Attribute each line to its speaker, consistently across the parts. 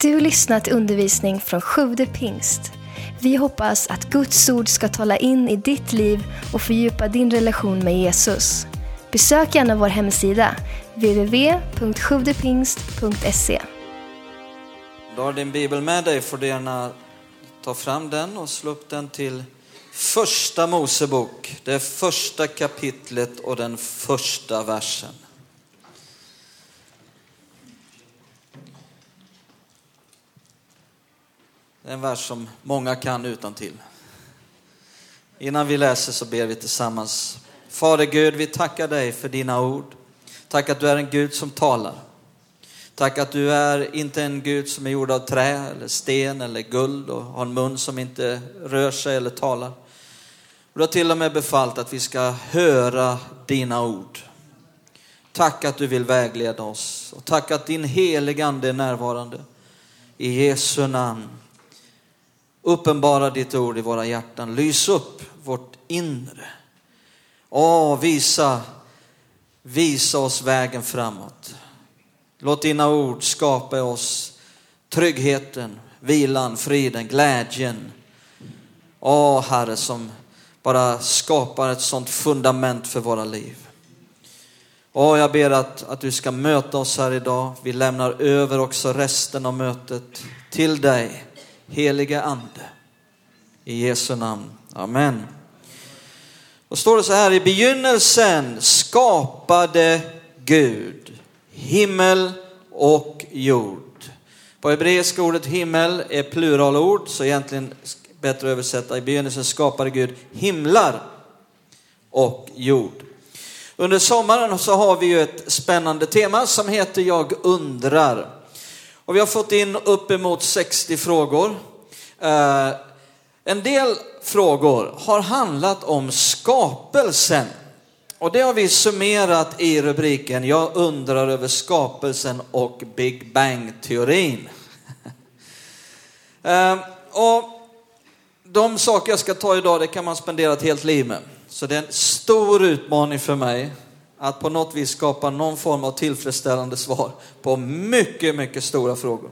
Speaker 1: Du lyssnat till undervisning från Sjude pingst. Vi hoppas att Guds ord ska tala in i ditt liv och fördjupa din relation med Jesus. Besök gärna vår hemsida, www.sjuvdepingst.se.
Speaker 2: Du har din bibel med dig får du gärna ta fram den och slå upp den till första Mosebok, det första kapitlet och den första versen. Det är en vers som många kan utan till. Innan vi läser så ber vi tillsammans. Fader Gud, vi tackar dig för dina ord. Tack att du är en Gud som talar. Tack att du är inte en Gud som är gjord av trä eller sten eller guld och har en mun som inte rör sig eller talar. Du har till och med befallt att vi ska höra dina ord. Tack att du vill vägleda oss och tack att din heligande är närvarande. I Jesu namn. Uppenbara ditt ord i våra hjärtan. Lys upp vårt inre. Åh, visa, visa oss vägen framåt. Låt dina ord skapa oss tryggheten, vilan, friden, glädjen. Åh, Herre, som bara skapar ett sånt fundament för våra liv. Åh, jag ber att, att du ska möta oss här idag. Vi lämnar över också resten av mötet till dig, heliga Ande. I Jesu namn. Amen. Då står det så här, i begynnelsen skapade Gud himmel och jord. På hebreiska ordet himmel är pluralord, så egentligen bättre att översätta. I begynnelsen skapade Gud himlar och jord. Under sommaren så har vi ju ett spännande tema som heter Jag undrar. Och vi har fått in uppemot 60 frågor. Eh, en del frågor har handlat om skapelsen. Och det har vi summerat i rubriken Jag undrar över skapelsen och Big Bang-teorin. Eh, och de saker jag ska ta idag, det kan man spendera ett helt liv med. Så det är en stor utmaning för mig att på något vis skapa någon form av tillfredsställande svar på mycket, mycket stora frågor.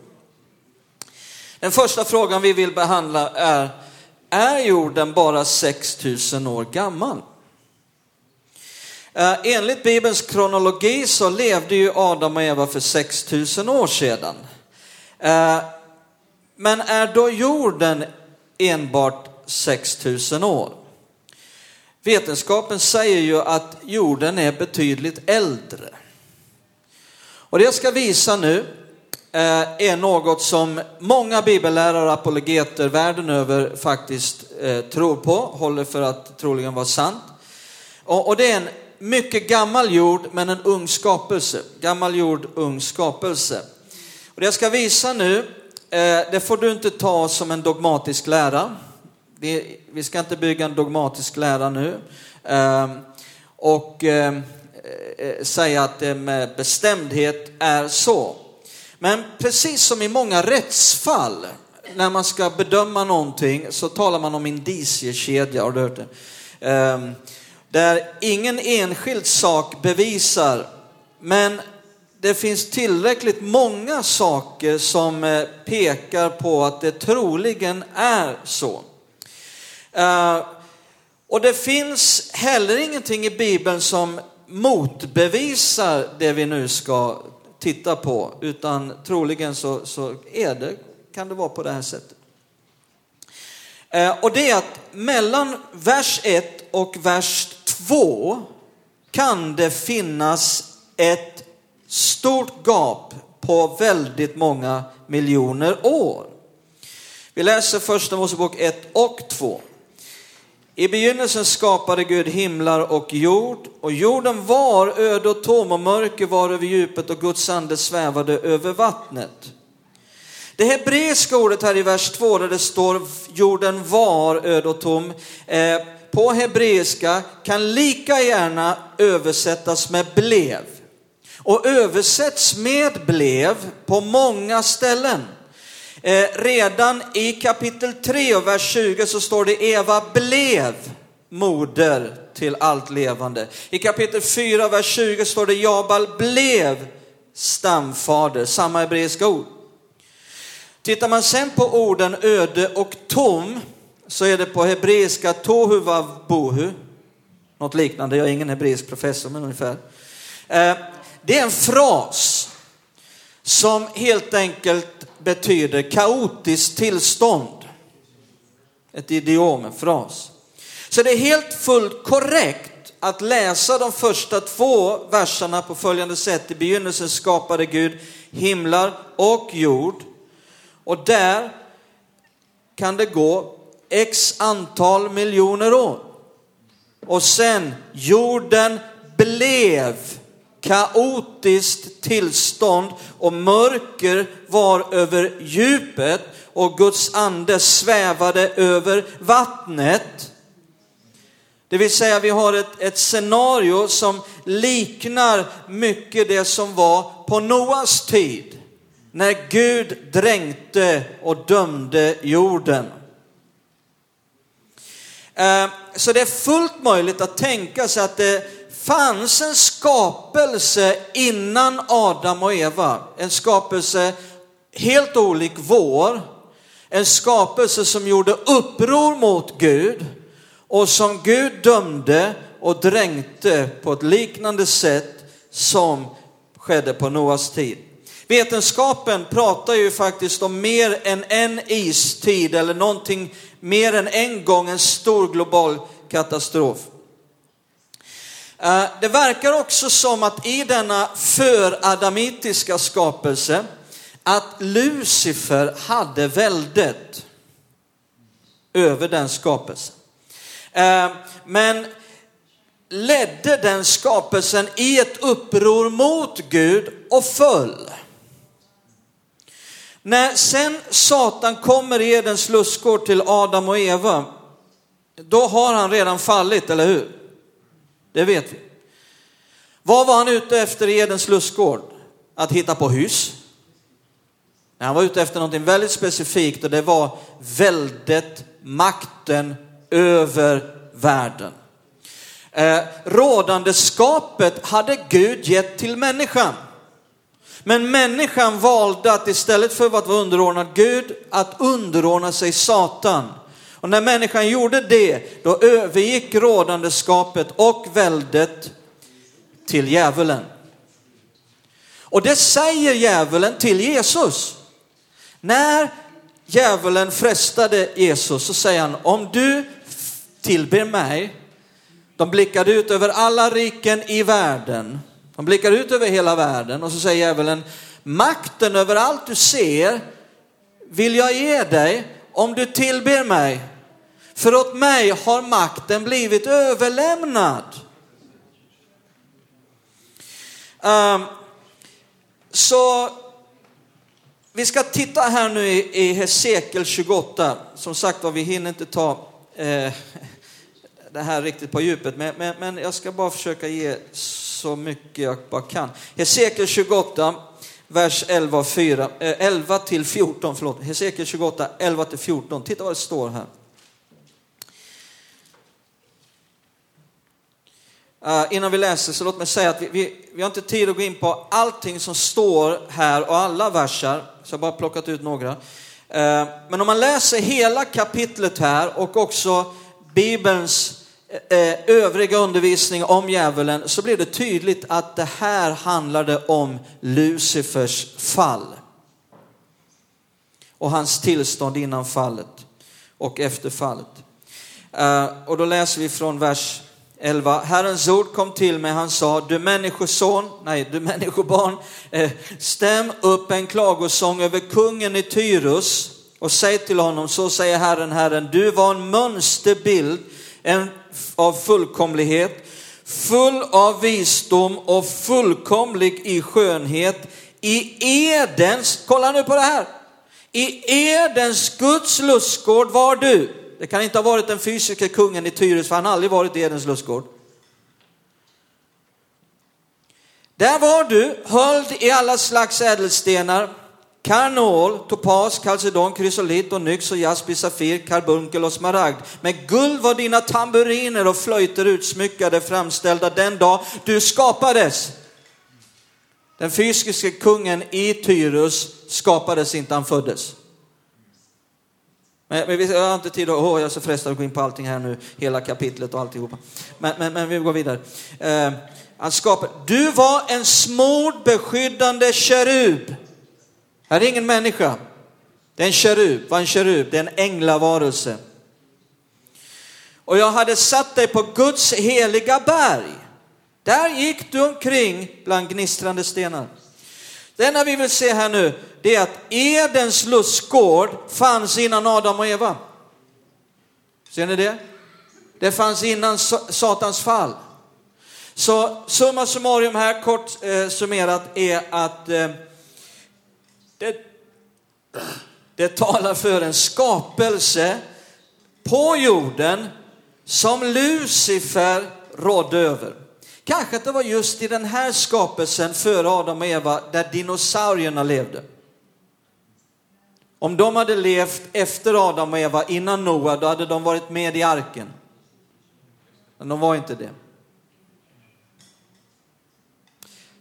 Speaker 2: Den första frågan vi vill behandla är, är jorden bara 6000 år gammal? Eh, enligt Bibelns kronologi så levde ju Adam och Eva för 6000 år sedan. Eh, men är då jorden enbart 6000 år? Vetenskapen säger ju att jorden är betydligt äldre. Och det jag ska visa nu eh, är något som många bibellärare och apologeter världen över faktiskt eh, tror på, håller för att troligen vara sant. Och det är en mycket gammal jord men en ung skapelse. Gammal jord, ung skapelse. Och det jag ska visa nu, eh, det får du inte ta som en dogmatisk lära. Vi ska inte bygga en dogmatisk lära nu. Ehm, och ehm, eh, säga att det med bestämdhet är så. Men precis som i många rättsfall, när man ska bedöma någonting så talar man om indiciekedja, har du hört det? Ehm, där ingen enskild sak bevisar, men det finns tillräckligt många saker som eh, pekar på att det troligen är så. Eh, och det finns heller ingenting i Bibeln som motbevisar det vi nu ska titta på, utan troligen så, så är det, kan det vara på det här sättet. Eh, och det är att mellan vers 1 och vers 2 kan det finnas ett stort gap på väldigt många miljoner år. Vi läser första Mosebok 1 och 2. I begynnelsen skapade Gud himlar och jord och jorden var öde och tom och mörker var över djupet och Guds ande svävade över vattnet. Det hebreiska ordet här i vers 2 där det står jorden var öde och tom, eh, på hebreiska kan lika gärna översättas med blev. Och översätts med blev på många ställen. Eh, redan i kapitel 3 och vers 20 så står det Eva blev moder till allt levande. I kapitel 4 vers 20 står det Jabal blev stamfader, samma hebreiska ord. Tittar man sen på orden öde och tom så är det på hebreiska tohu vav bohu. Något liknande, jag är ingen hebreisk professor men ungefär. Eh, det är en fras som helt enkelt betyder kaotiskt tillstånd. Ett idiom, en fras. Så det är helt fullt korrekt att läsa de första två verserna på följande sätt. I begynnelsen skapade Gud himlar och jord. Och där kan det gå x antal miljoner år. Och sen jorden blev kaotiskt tillstånd och mörker var över djupet och Guds ande svävade över vattnet. Det vill säga vi har ett, ett scenario som liknar mycket det som var på Noas tid. När Gud dränkte och dömde jorden. Eh, så det är fullt möjligt att tänka sig att det fanns en skapelse innan Adam och Eva. En skapelse helt olik vår. En skapelse som gjorde uppror mot Gud och som Gud dömde och dränkte på ett liknande sätt som skedde på Noas tid. Vetenskapen pratar ju faktiskt om mer än en istid eller någonting mer än en gång en stor global katastrof. Eh, det verkar också som att i denna föradamitiska skapelse att Lucifer hade väldet över den skapelsen. Eh, men ledde den skapelsen i ett uppror mot Gud och föll. När sen Satan kommer i Edens lustgård till Adam och Eva, då har han redan fallit, eller hur? Det vet vi. Vad var han ute efter i Edens lustgård? Att hitta på hus? Han var ute efter någonting väldigt specifikt och det var väldet, makten över världen. Eh, rådandeskapet hade Gud gett till människan. Men människan valde att istället för att vara underordnad Gud, att underordna sig Satan. Och när människan gjorde det, då övergick rådandeskapet och väldet till djävulen. Och det säger djävulen till Jesus. När djävulen frestade Jesus så säger han, om du tillber mig, de blickade ut över alla riken i världen de blickar ut över hela världen och så säger djävulen, makten över allt du ser vill jag ge dig om du tillber mig. För åt mig har makten blivit överlämnad. Um, så vi ska titta här nu i, i Hesekiel 28. Som sagt var, vi hinner inte ta eh, det här riktigt på djupet, men, men, men jag ska bara försöka ge så mycket jag bara kan. Hesekiel 28, vers 11, 4, 11 till 14. Förlåt. Hesekiel 28, 11 till 14. Titta vad det står här. Uh, innan vi läser så låt mig säga att vi, vi, vi, har inte tid att gå in på allting som står här och alla versar, så jag har bara plockat ut några. Uh, men om man läser hela kapitlet här och också Bibelns eh, övriga undervisning om djävulen så blir det tydligt att det här handlade om Lucifers fall. Och hans tillstånd innan fallet och efter fallet. Och då läser vi från vers 11. Herrens ord kom till mig, han sa, du människoson, nej du människobarn, eh, stäm upp en klagosång över kungen i Tyrus och säg till honom, så säger Herren, Herren, du var en mönsterbild en, av fullkomlighet, full av visdom och fullkomlig i skönhet. I Edens, kolla nu på det här, i Edens Guds lustgård var du. Det kan inte ha varit den fysiska kungen i Tyres för han har aldrig varit i Edens lustgård. Där var du, höljd i alla slags ädelstenar, Karnol, topas, kalcedon, krysolit och nyx och jaspis, safir, karbunkel och smaragd. Med guld var dina tamburiner och flöjter utsmyckade, framställda den dag du skapades. Den fysiska kungen i Tyrus skapades inte, han föddes. Men, men vi jag har inte tid att, åh, jag är så frestad att gå in på allting här nu, hela kapitlet och alltihopa. Men, men, men vi går vidare. Eh, han skapar, du var en smord beskyddande kerub. Här är ingen människa. Det är en kerub. Vad är en kerub? Det är en änglavarelse. Och jag hade satt dig på Guds heliga berg. Där gick du omkring bland gnistrande stenar. Det enda vi vill se här nu, det är att Edens lustgård fanns innan Adam och Eva. Ser ni det? Det fanns innan Satans fall. Så summa summarum här, kort eh, summerat, är att eh, det, det talar för en skapelse på jorden som Lucifer rådde över. Kanske att det var just i den här skapelsen före Adam och Eva där dinosaurierna levde. Om de hade levt efter Adam och Eva innan Noa, då hade de varit med i arken. Men de var inte det.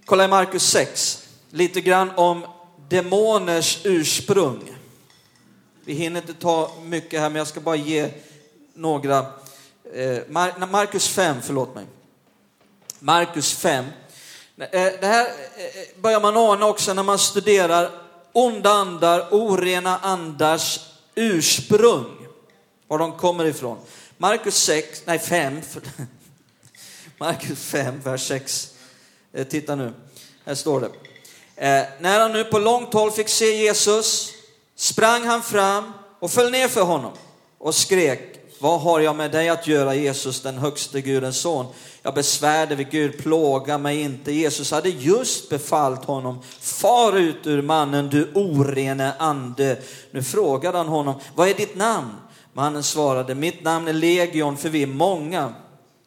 Speaker 2: Kolla i Markus 6, lite grann om demoners ursprung. Vi hinner inte ta mycket här, men jag ska bara ge några. Eh, Markus 5, förlåt mig. Markus 5. Eh, det här eh, börjar man ana också när man studerar onda andar, orena andars ursprung. Var de kommer ifrån. Markus 6, nej 5. Markus 5, vers 6. Eh, titta nu, här står det. Eh, när han nu på långt håll fick se Jesus sprang han fram och föll ner för honom och skrek, vad har jag med dig att göra Jesus, den högste Gudens son? Jag besvär dig vid Gud, plåga mig inte. Jesus hade just befallt honom, far ut ur mannen, du orene ande. Nu frågade han honom, vad är ditt namn? Mannen svarade, mitt namn är Legion, för vi är många.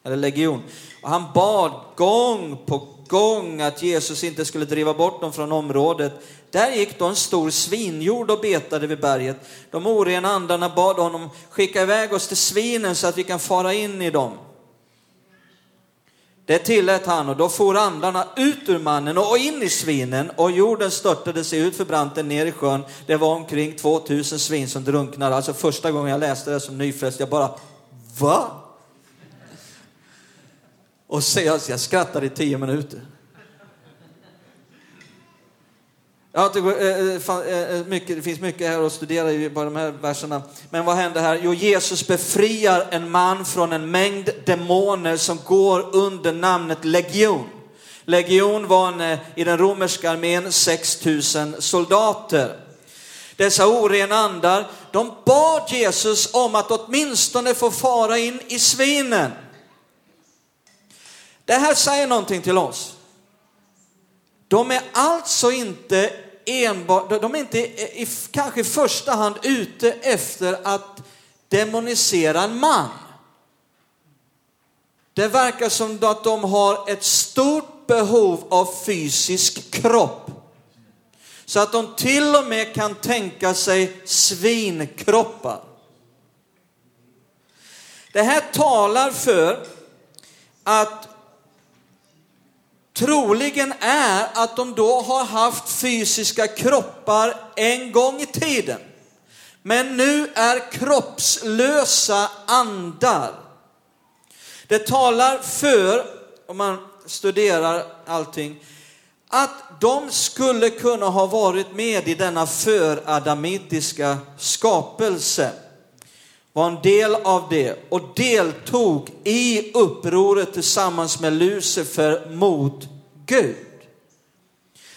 Speaker 2: Eller legion. Och han bad gång på gång att Jesus inte skulle driva bort dem från området. Där gick då en stor svinjord och betade vid berget. De orena andarna bad honom skicka iväg oss till svinen så att vi kan fara in i dem. Det tillät han och då for andarna ut ur mannen och in i svinen och jorden störtade sig ut för branten ner i sjön. Det var omkring 2000 svin som drunknade. Alltså första gången jag läste det som nyfrälst, jag bara, va? Och så jag, jag skrattade i tio minuter. Ja, det, går, mycket, det finns mycket här att studera i bara de här verserna. Men vad händer här? Jo, Jesus befriar en man från en mängd demoner som går under namnet legion. Legion var en, eh, i den romerska armén 6000 soldater. Dessa orena andar, de bad Jesus om att åtminstone få fara in i svinen. Det här säger någonting till oss. De är alltså inte enbart, de är inte i, kanske i första hand ute efter att demonisera en man. Det verkar som att de har ett stort behov av fysisk kropp. Så att de till och med kan tänka sig svinkroppar. Det här talar för att troligen är att de då har haft fysiska kroppar en gång i tiden. Men nu är kroppslösa andar. Det talar för, om man studerar allting, att de skulle kunna ha varit med i denna föradamitiska skapelse var en del av det och deltog i upproret tillsammans med Lucifer mot Gud.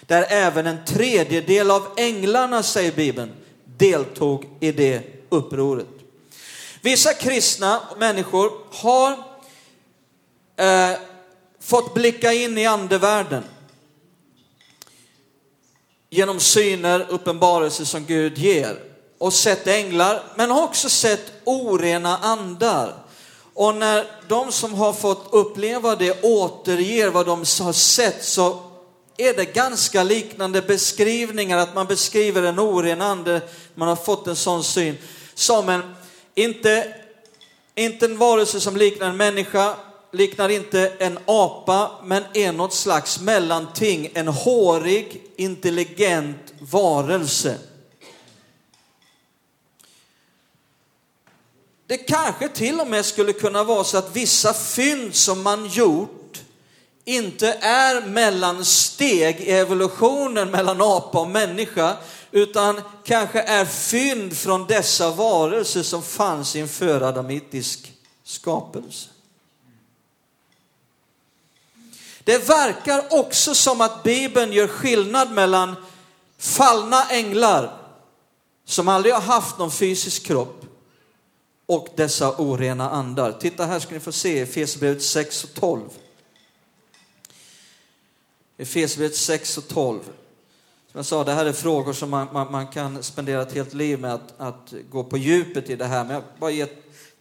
Speaker 2: Där även en tredjedel av änglarna, säger Bibeln, deltog i det upproret. Vissa kristna människor har eh, fått blicka in i andevärlden genom syner, uppenbarelser som Gud ger och sett änglar, men har också sett orena andar. Och när de som har fått uppleva det återger vad de har sett så är det ganska liknande beskrivningar, att man beskriver en oren ande, man har fått en sån syn, som en, inte, inte en varelse som liknar en människa, liknar inte en apa, men är något slags mellanting, en hårig, intelligent varelse. Det kanske till och med skulle kunna vara så att vissa fynd som man gjort inte är mellansteg i evolutionen mellan apa och människa, utan kanske är fynd från dessa varelser som fanns i en föradamitisk skapelse. Det verkar också som att Bibeln gör skillnad mellan fallna änglar som aldrig har haft någon fysisk kropp och dessa orena andar. Titta här ska ni få se Efesierbrevet 6 och 12. Efesierbrevet 6 och 12. Som jag sa, det här är frågor som man, man, man, kan spendera ett helt liv med att, att gå på djupet i det här. Men jag bara ger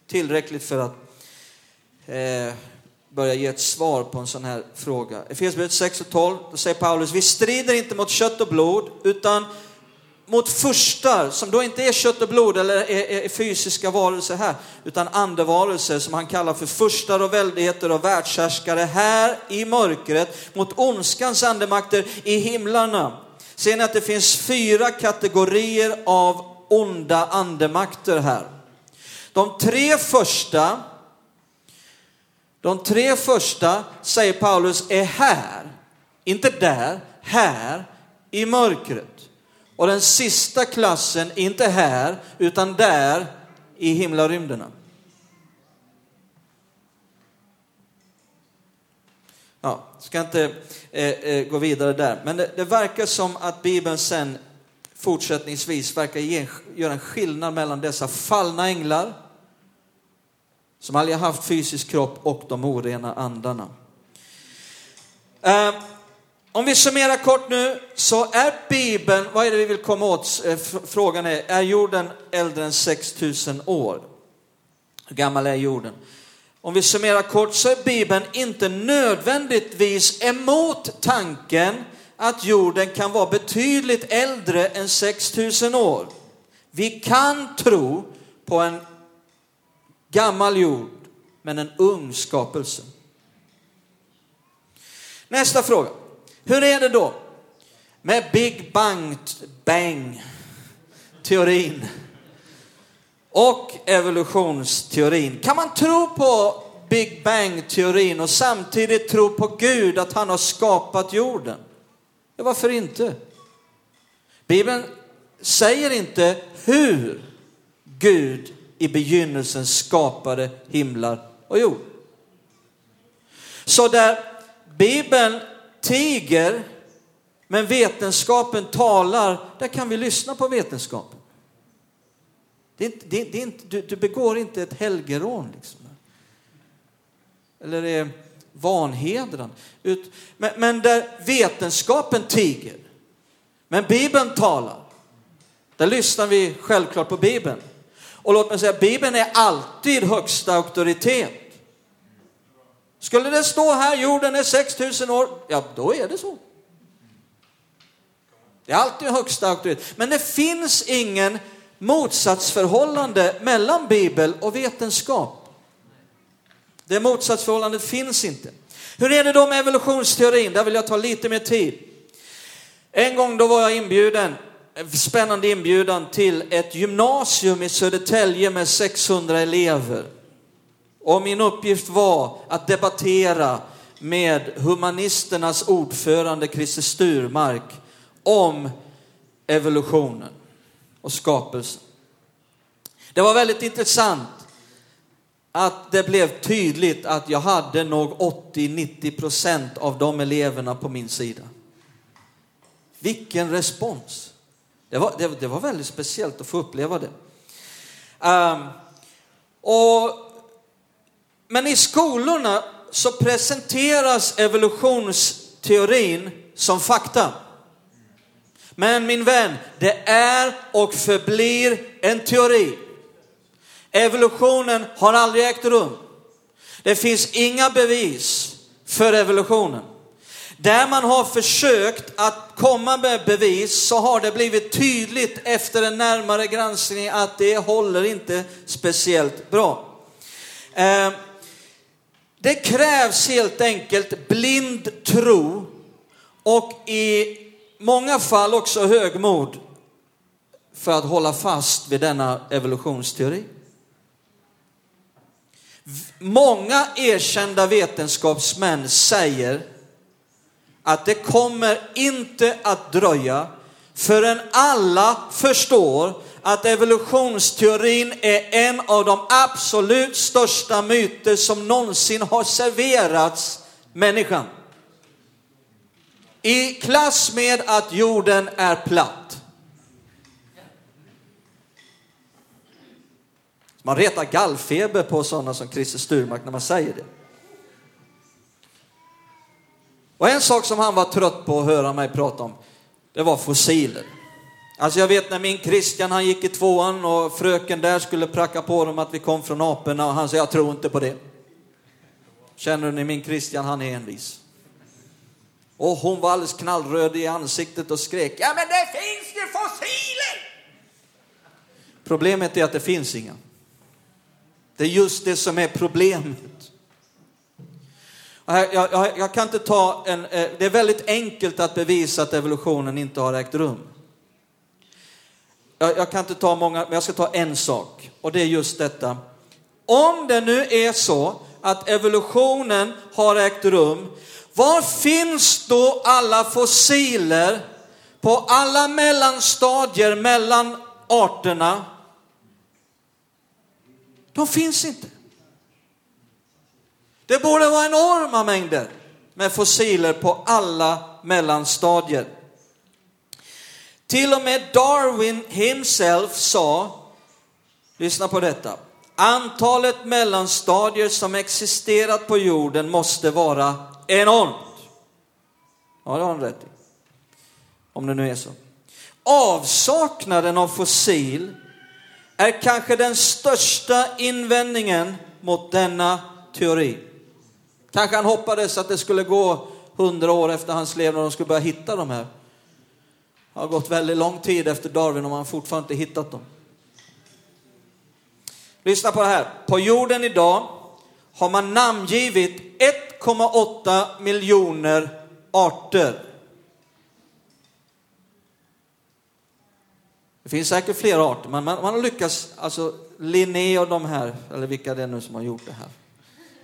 Speaker 2: tillräckligt för att eh, börja ge ett svar på en sån här fråga. Efesierbrevet 6 och 12, då säger Paulus, vi strider inte mot kött och blod, utan mot furstar, som då inte är kött och blod eller är, är fysiska varelser här, utan andevarelser som han kallar för furstar och väldigheter och världshärskare här i mörkret, mot ondskans andemakter i himlarna. Ser ni att det finns fyra kategorier av onda andemakter här? De tre första de tre första, säger Paulus, är här, inte där, här i mörkret. Och den sista klassen inte här, utan där i himlarymderna. Ja, ska inte eh, eh, gå vidare där, men det, det, verkar som att Bibeln sen fortsättningsvis verkar ge, göra en skillnad mellan dessa fallna änglar som aldrig har haft fysisk kropp och de orena andarna. Eh, om vi summerar kort nu så är Bibeln, vad är det vi vill komma åt? Eh, frågan är, är jorden äldre än 6000 år? Hur gammal är jorden? Om vi summerar kort så är Bibeln inte nödvändigtvis emot tanken att jorden kan vara betydligt äldre än 6000 år. Vi kan tro på en Gammal jord, men en ung skapelse. Nästa fråga. Hur är det då med Big Bang, bang teorin och evolutionsteorin? Kan man tro på Big Bang-teorin och samtidigt tro på Gud, att han har skapat jorden? Ja, varför inte? Bibeln säger inte hur Gud i begynnelsen skapade himlar och jord. Så där Bibeln tiger men vetenskapen talar, där kan vi lyssna på vetenskapen. Det är inte, det är, det är inte, du, du, begår inte ett helgerån. Liksom. Eller är vanhedran. Ut, men, men där vetenskapen tiger, men Bibeln talar, där lyssnar vi självklart på Bibeln. Och låt mig säga, Bibeln är alltid högsta auktoritet. Skulle det stå här, jorden är 6000 år, ja då är det så. Det är alltid högsta auktoritet. Men det finns ingen motsatsförhållande mellan Bibel och vetenskap. Det motsatsförhållandet finns inte. Hur är det då med evolutionsteorin? Där vill jag ta lite mer tid. En gång då var jag inbjuden spännande inbjudan till ett gymnasium i Södertälje med 600 elever. Och min uppgift var att debattera med humanisternas ordförande Christer Sturmark om evolutionen och skapelsen. Det var väldigt intressant att det blev tydligt att jag hade nog 80-90 procent av de eleverna på min sida. Vilken respons! Det var, det, det var väldigt speciellt att få uppleva det. Um, och, men i skolorna så presenteras evolutionsteorin som fakta. Men min vän, det är och förblir en teori. Evolutionen har aldrig ägt rum. Det finns inga bevis för evolutionen. Där man har försökt att komma med bevis så har det blivit tydligt efter en närmare granskning att det håller inte speciellt bra. Eh, det krävs helt enkelt blind tro och i många fall också högmod för att hålla fast vid denna evolutionsteori. Många erkända vetenskapsmän säger att det kommer inte att dröja förrän alla förstår att evolutionsteorin är en av de absolut största myter som någonsin har serverats människan. I klass med att jorden är platt. Man retar gallfeber på sådana som Christer Sturmark när man säger det. Och en sak som han var trött på att höra mig prata om, det var fossiler. Alltså jag vet när min Christian han gick i tvåan och fröken där skulle pracka på dem att vi kom från aporna och han sa jag tror inte på det. Känner ni min Christian, han är envis. Och hon var alldeles knallröd i ansiktet och skrek, ja men det finns ju fossiler! Problemet är att det finns inga. Det är just det som är problemet. Jag, jag, jag kan inte ta en, eh, det är väldigt enkelt att bevisa att evolutionen inte har ägt rum. Jag, jag kan inte ta många, men jag ska ta en sak och det är just detta. Om det nu är så att evolutionen har ägt rum, var finns då alla fossiler på alla mellanstadier mellan arterna? De finns inte. Det borde vara enorma mängder med fossiler på alla mellanstadier. Till och med Darwin himself sa, lyssna på detta, antalet mellanstadier som existerat på jorden måste vara enormt. Ja, det har han rätt i. Om det nu är så. Avsaknaden av fossil är kanske den största invändningen mot denna teori. Kanske han hoppades att det skulle gå hundra år efter hans levnad och de skulle börja hitta de här. Det har gått väldigt lång tid efter Darwin och man fortfarande inte hittat dem. Lyssna på det här. På jorden idag har man namngivit 1,8 miljoner arter. Det finns säkert fler arter, men man, man har lyckats, alltså Linné och de här, eller vilka det är nu som har gjort det här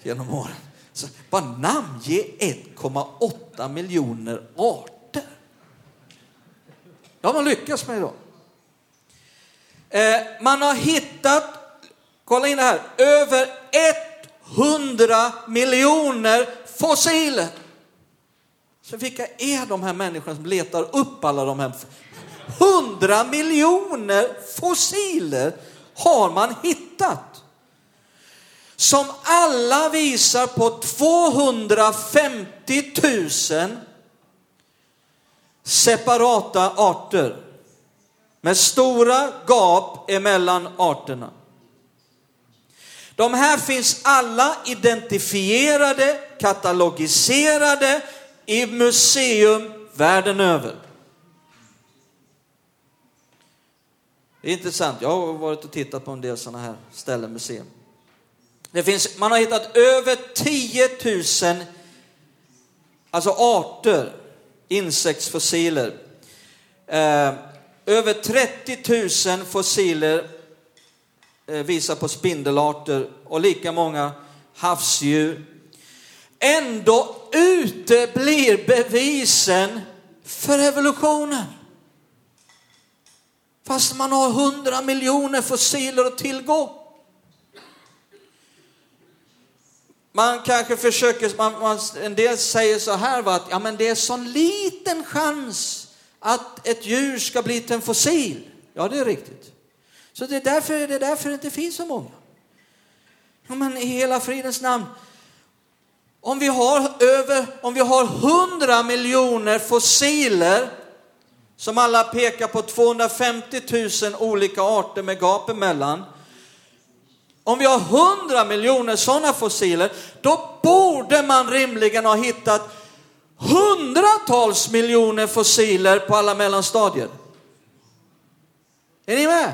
Speaker 2: genom åren. Så bara namnge 1,8 miljoner arter. Det har man lyckats med idag. Eh, man har hittat, kolla in det här, över 100 miljoner fossiler. Så vilka är de här människorna som letar upp alla de här? 100 miljoner fossiler har man hittat. Som alla visar på 250 000 separata arter. Med stora gap emellan arterna. De här finns alla identifierade, katalogiserade i museum världen över. Det är intressant. Jag har varit och tittat på en del sådana här ställen, museum. Det finns, man har hittat över 10 000 alltså arter, insektsfossiler. Eh, över 30 000 fossiler eh, visar på spindelarter och lika många havsdjur. Ändå uteblir bevisen för evolutionen. Fast man har hundra miljoner fossiler att tillgå. Man kanske försöker, man, man, en del säger så här va, att ja, men det är sån liten chans att ett djur ska bli till en fossil. Ja, det är riktigt. Så det är därför det, är därför det inte finns så många. Ja, men i hela fridens namn. Om vi har över, om vi har hundra miljoner fossiler som alla pekar på 250 000 olika arter med gap emellan. Om vi har 100 miljoner sådana fossiler, då borde man rimligen ha hittat hundratals miljoner fossiler på alla mellanstadier. Är ni med?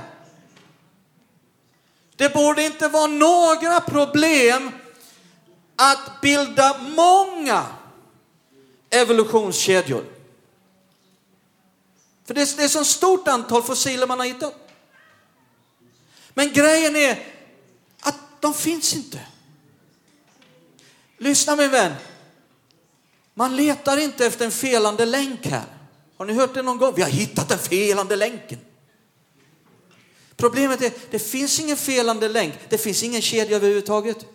Speaker 2: Det borde inte vara några problem att bilda många evolutionskedjor. För det är, det är så stort antal fossiler man har hittat. Men grejen är de finns inte. Lyssna min vän. Man letar inte efter en felande länk här. Har ni hört det någon gång? Vi har hittat den felande länken. Problemet är, det finns ingen felande länk. Det finns ingen kedja överhuvudtaget.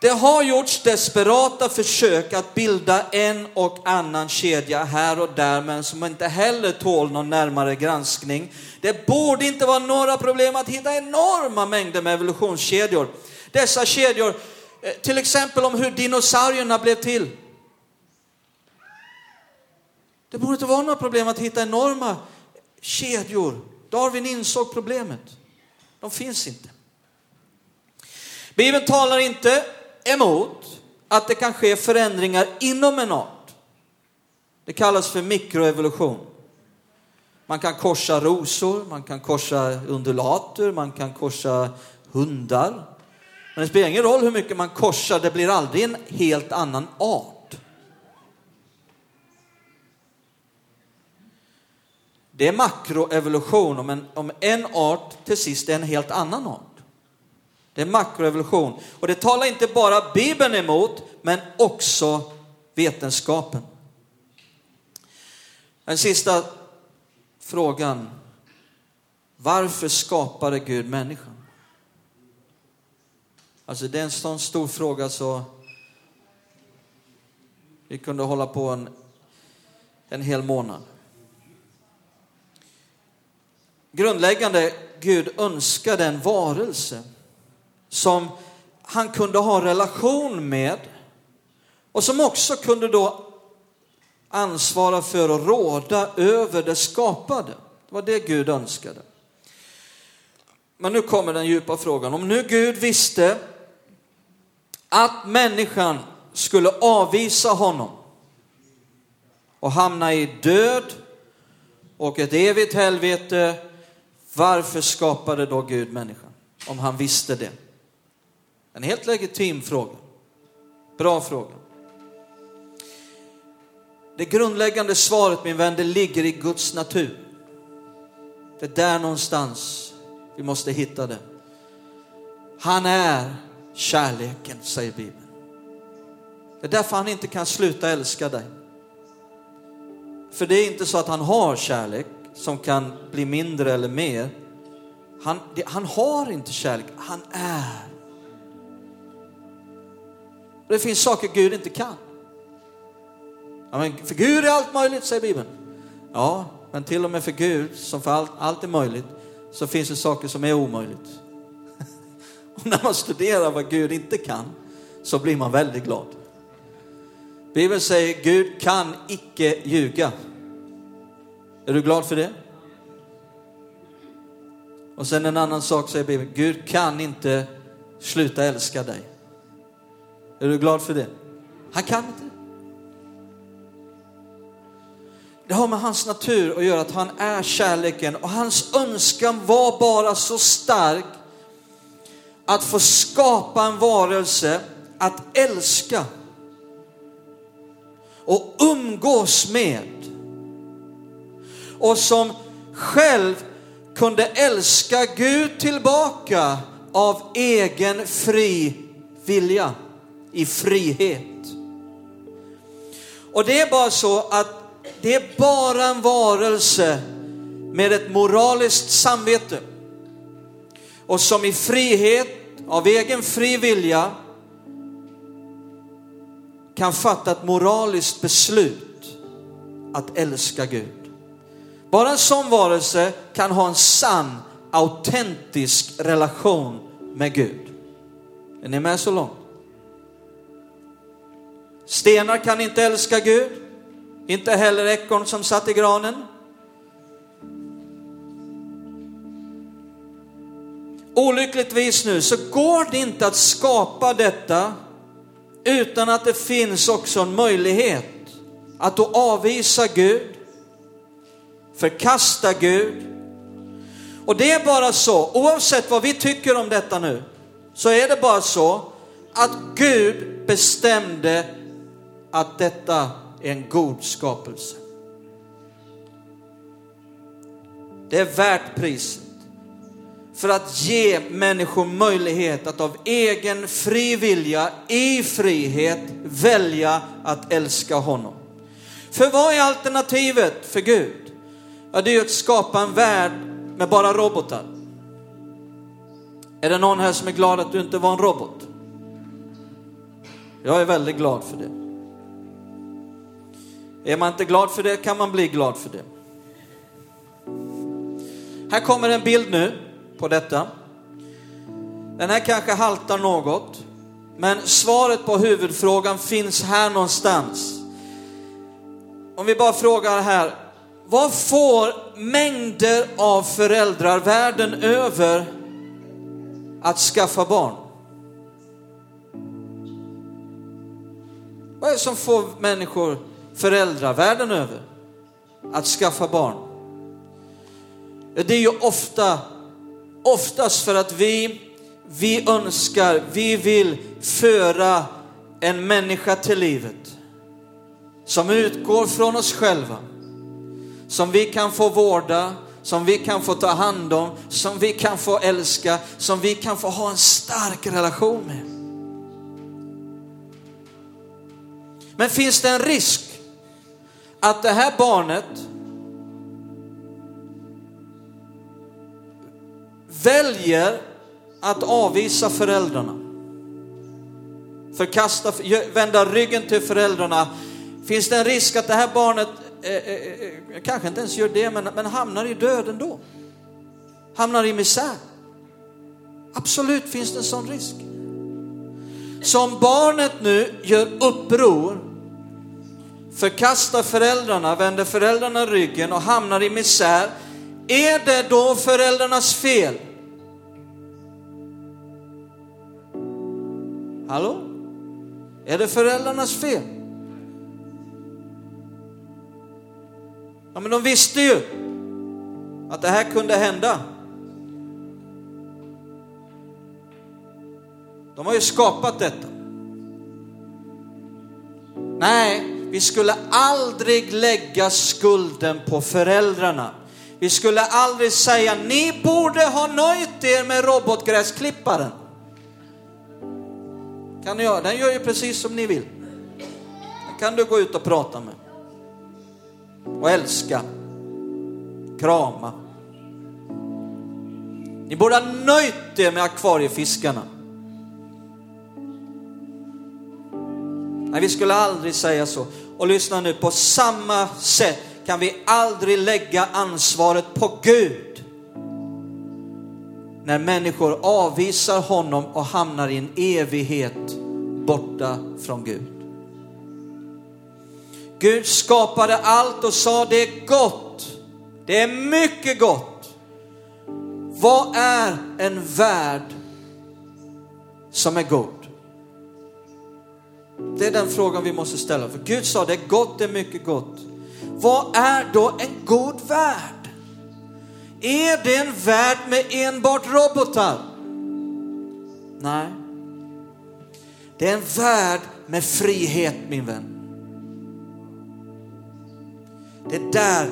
Speaker 2: Det har gjorts desperata försök att bilda en och annan kedja här och där, men som inte heller tål någon närmare granskning. Det borde inte vara några problem att hitta enorma mängder med evolutionskedjor. Dessa kedjor, eh, till exempel om hur dinosaurierna blev till. Det borde inte vara några problem att hitta enorma kedjor. Darwin insåg problemet. De finns inte. Bibeln talar inte emot att det kan ske förändringar inom en art. Det kallas för mikroevolution. Man kan korsa rosor, man kan korsa undulater, man kan korsa hundar. Men det spelar ingen roll hur mycket man korsar, det blir aldrig en helt annan art. Det är makroevolution om en, om en art till sist är en helt annan art. Det är makroevolution. Och det talar inte bara Bibeln emot, men också vetenskapen. Den sista frågan. Varför skapade Gud människan? Alltså det är en sån stor fråga så vi kunde hålla på en, en hel månad. Grundläggande, Gud önskade en varelse som han kunde ha relation med och som också kunde då ansvara för och råda över det skapade. Det var det Gud önskade. Men nu kommer den djupa frågan. Om nu Gud visste att människan skulle avvisa honom och hamna i död och ett evigt helvete, varför skapade då Gud människan? Om han visste det. En helt legitim fråga. Bra fråga. Det grundläggande svaret min vän, det ligger i Guds natur. Det är där någonstans vi måste hitta det. Han är kärleken, säger Bibeln. Det är därför han inte kan sluta älska dig. För det är inte så att han har kärlek som kan bli mindre eller mer. Han, han har inte kärlek, han är. Det finns saker Gud inte kan. Ja, men för Gud är allt möjligt, säger Bibeln. Ja, men till och med för Gud, som för allt, allt är möjligt, så finns det saker som är omöjligt. Och när man studerar vad Gud inte kan, så blir man väldigt glad. Bibeln säger Gud kan icke ljuga. Är du glad för det? Och sen en annan sak säger Bibeln, Gud kan inte sluta älska dig. Är du glad för det? Han kan inte. Det har med hans natur att göra, att han är kärleken och hans önskan var bara så stark att få skapa en varelse att älska och umgås med. Och som själv kunde älska Gud tillbaka av egen fri vilja, i frihet. Och det är bara så att det är bara en varelse med ett moraliskt samvete och som i frihet, av egen fri vilja kan fatta ett moraliskt beslut att älska Gud. Bara en sån varelse kan ha en sann, autentisk relation med Gud. Är ni med så långt? Stenar kan inte älska Gud. Inte heller ekorn som satt i granen. Olyckligtvis nu så går det inte att skapa detta utan att det finns också en möjlighet att då avvisa Gud, förkasta Gud. Och det är bara så, oavsett vad vi tycker om detta nu, så är det bara så att Gud bestämde att detta är en god skapelse. Det är värt priset. för att ge människor möjlighet att av egen fri vilja, i frihet, välja att älska honom. För vad är alternativet för Gud? Ja, det är ju att skapa en värld med bara robotar. Är det någon här som är glad att du inte var en robot? Jag är väldigt glad för det. Är man inte glad för det kan man bli glad för det. Här kommer en bild nu på detta. Den här kanske haltar något, men svaret på huvudfrågan finns här någonstans. Om vi bara frågar här, vad får mängder av föräldrar världen över att skaffa barn? Vad är det som får människor, föräldrar världen över att skaffa barn? Det är ju ofta, oftast för att vi, vi önskar, vi vill föra en människa till livet som utgår från oss själva, som vi kan få vårda, som vi kan få ta hand om, som vi kan få älska, som vi kan få ha en stark relation med. Men finns det en risk att det här barnet väljer att avvisa föräldrarna? Förkasta, vända ryggen till föräldrarna. Finns det en risk att det här barnet eh eh, eh, eh, kanske inte ens gör det, men, men hamnar i döden då? Hamnar i misär? Absolut finns det en sån risk. Så om barnet nu gör uppror, förkastar föräldrarna, vänder föräldrarna ryggen och hamnar i misär, är det då föräldrarnas fel? Hallå? Är det föräldrarnas fel? Ja, men de visste ju att det här kunde hända. De har ju skapat detta. Nej, vi skulle aldrig lägga skulden på föräldrarna. Vi skulle aldrig säga, ni borde ha nöjt er med robotgräsklipparen. Kan ni göra? Den gör ju precis som ni vill. Den kan du gå ut och prata med. Och älska. Krama. Ni borde ha nöjt er med akvariefiskarna. Nej, vi skulle aldrig säga så. Och lyssna nu, på samma sätt kan vi aldrig lägga ansvaret på Gud. När människor avvisar honom och hamnar i en evighet borta från Gud. Gud skapade allt och sa det är gott. Det är mycket gott. Vad är en värld som är god? Det är den frågan vi måste ställa. För Gud sa det är gott, det är mycket gott. Vad är då en god värld? Är det en värld med enbart robotar? Nej. Det är en värld med frihet min vän. Det är där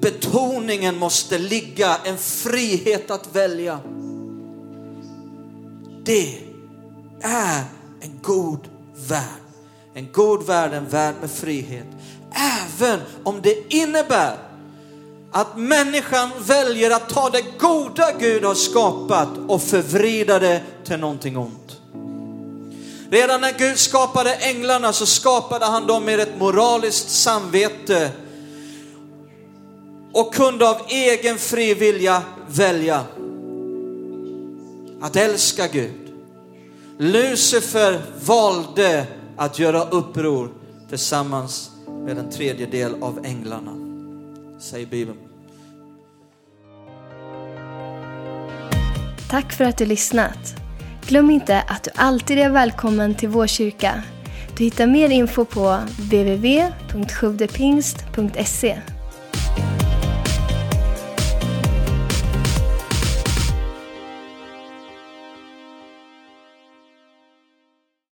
Speaker 2: betoningen måste ligga, en frihet att välja. Det är en god värld. En god värld, en värld med frihet. Även om det innebär att människan väljer att ta det goda Gud har skapat och förvrida det till någonting ont. Redan när Gud skapade änglarna så skapade han dem med ett moraliskt samvete och kunde av egen fri vilja välja att älska Gud. Lucifer valde att göra uppror tillsammans med en tredjedel av änglarna, säger Bibeln.
Speaker 1: Tack för att du lyssnat. Glöm inte att du alltid är välkommen till vår kyrka. Du hittar mer info på www.sjuvdepingst.se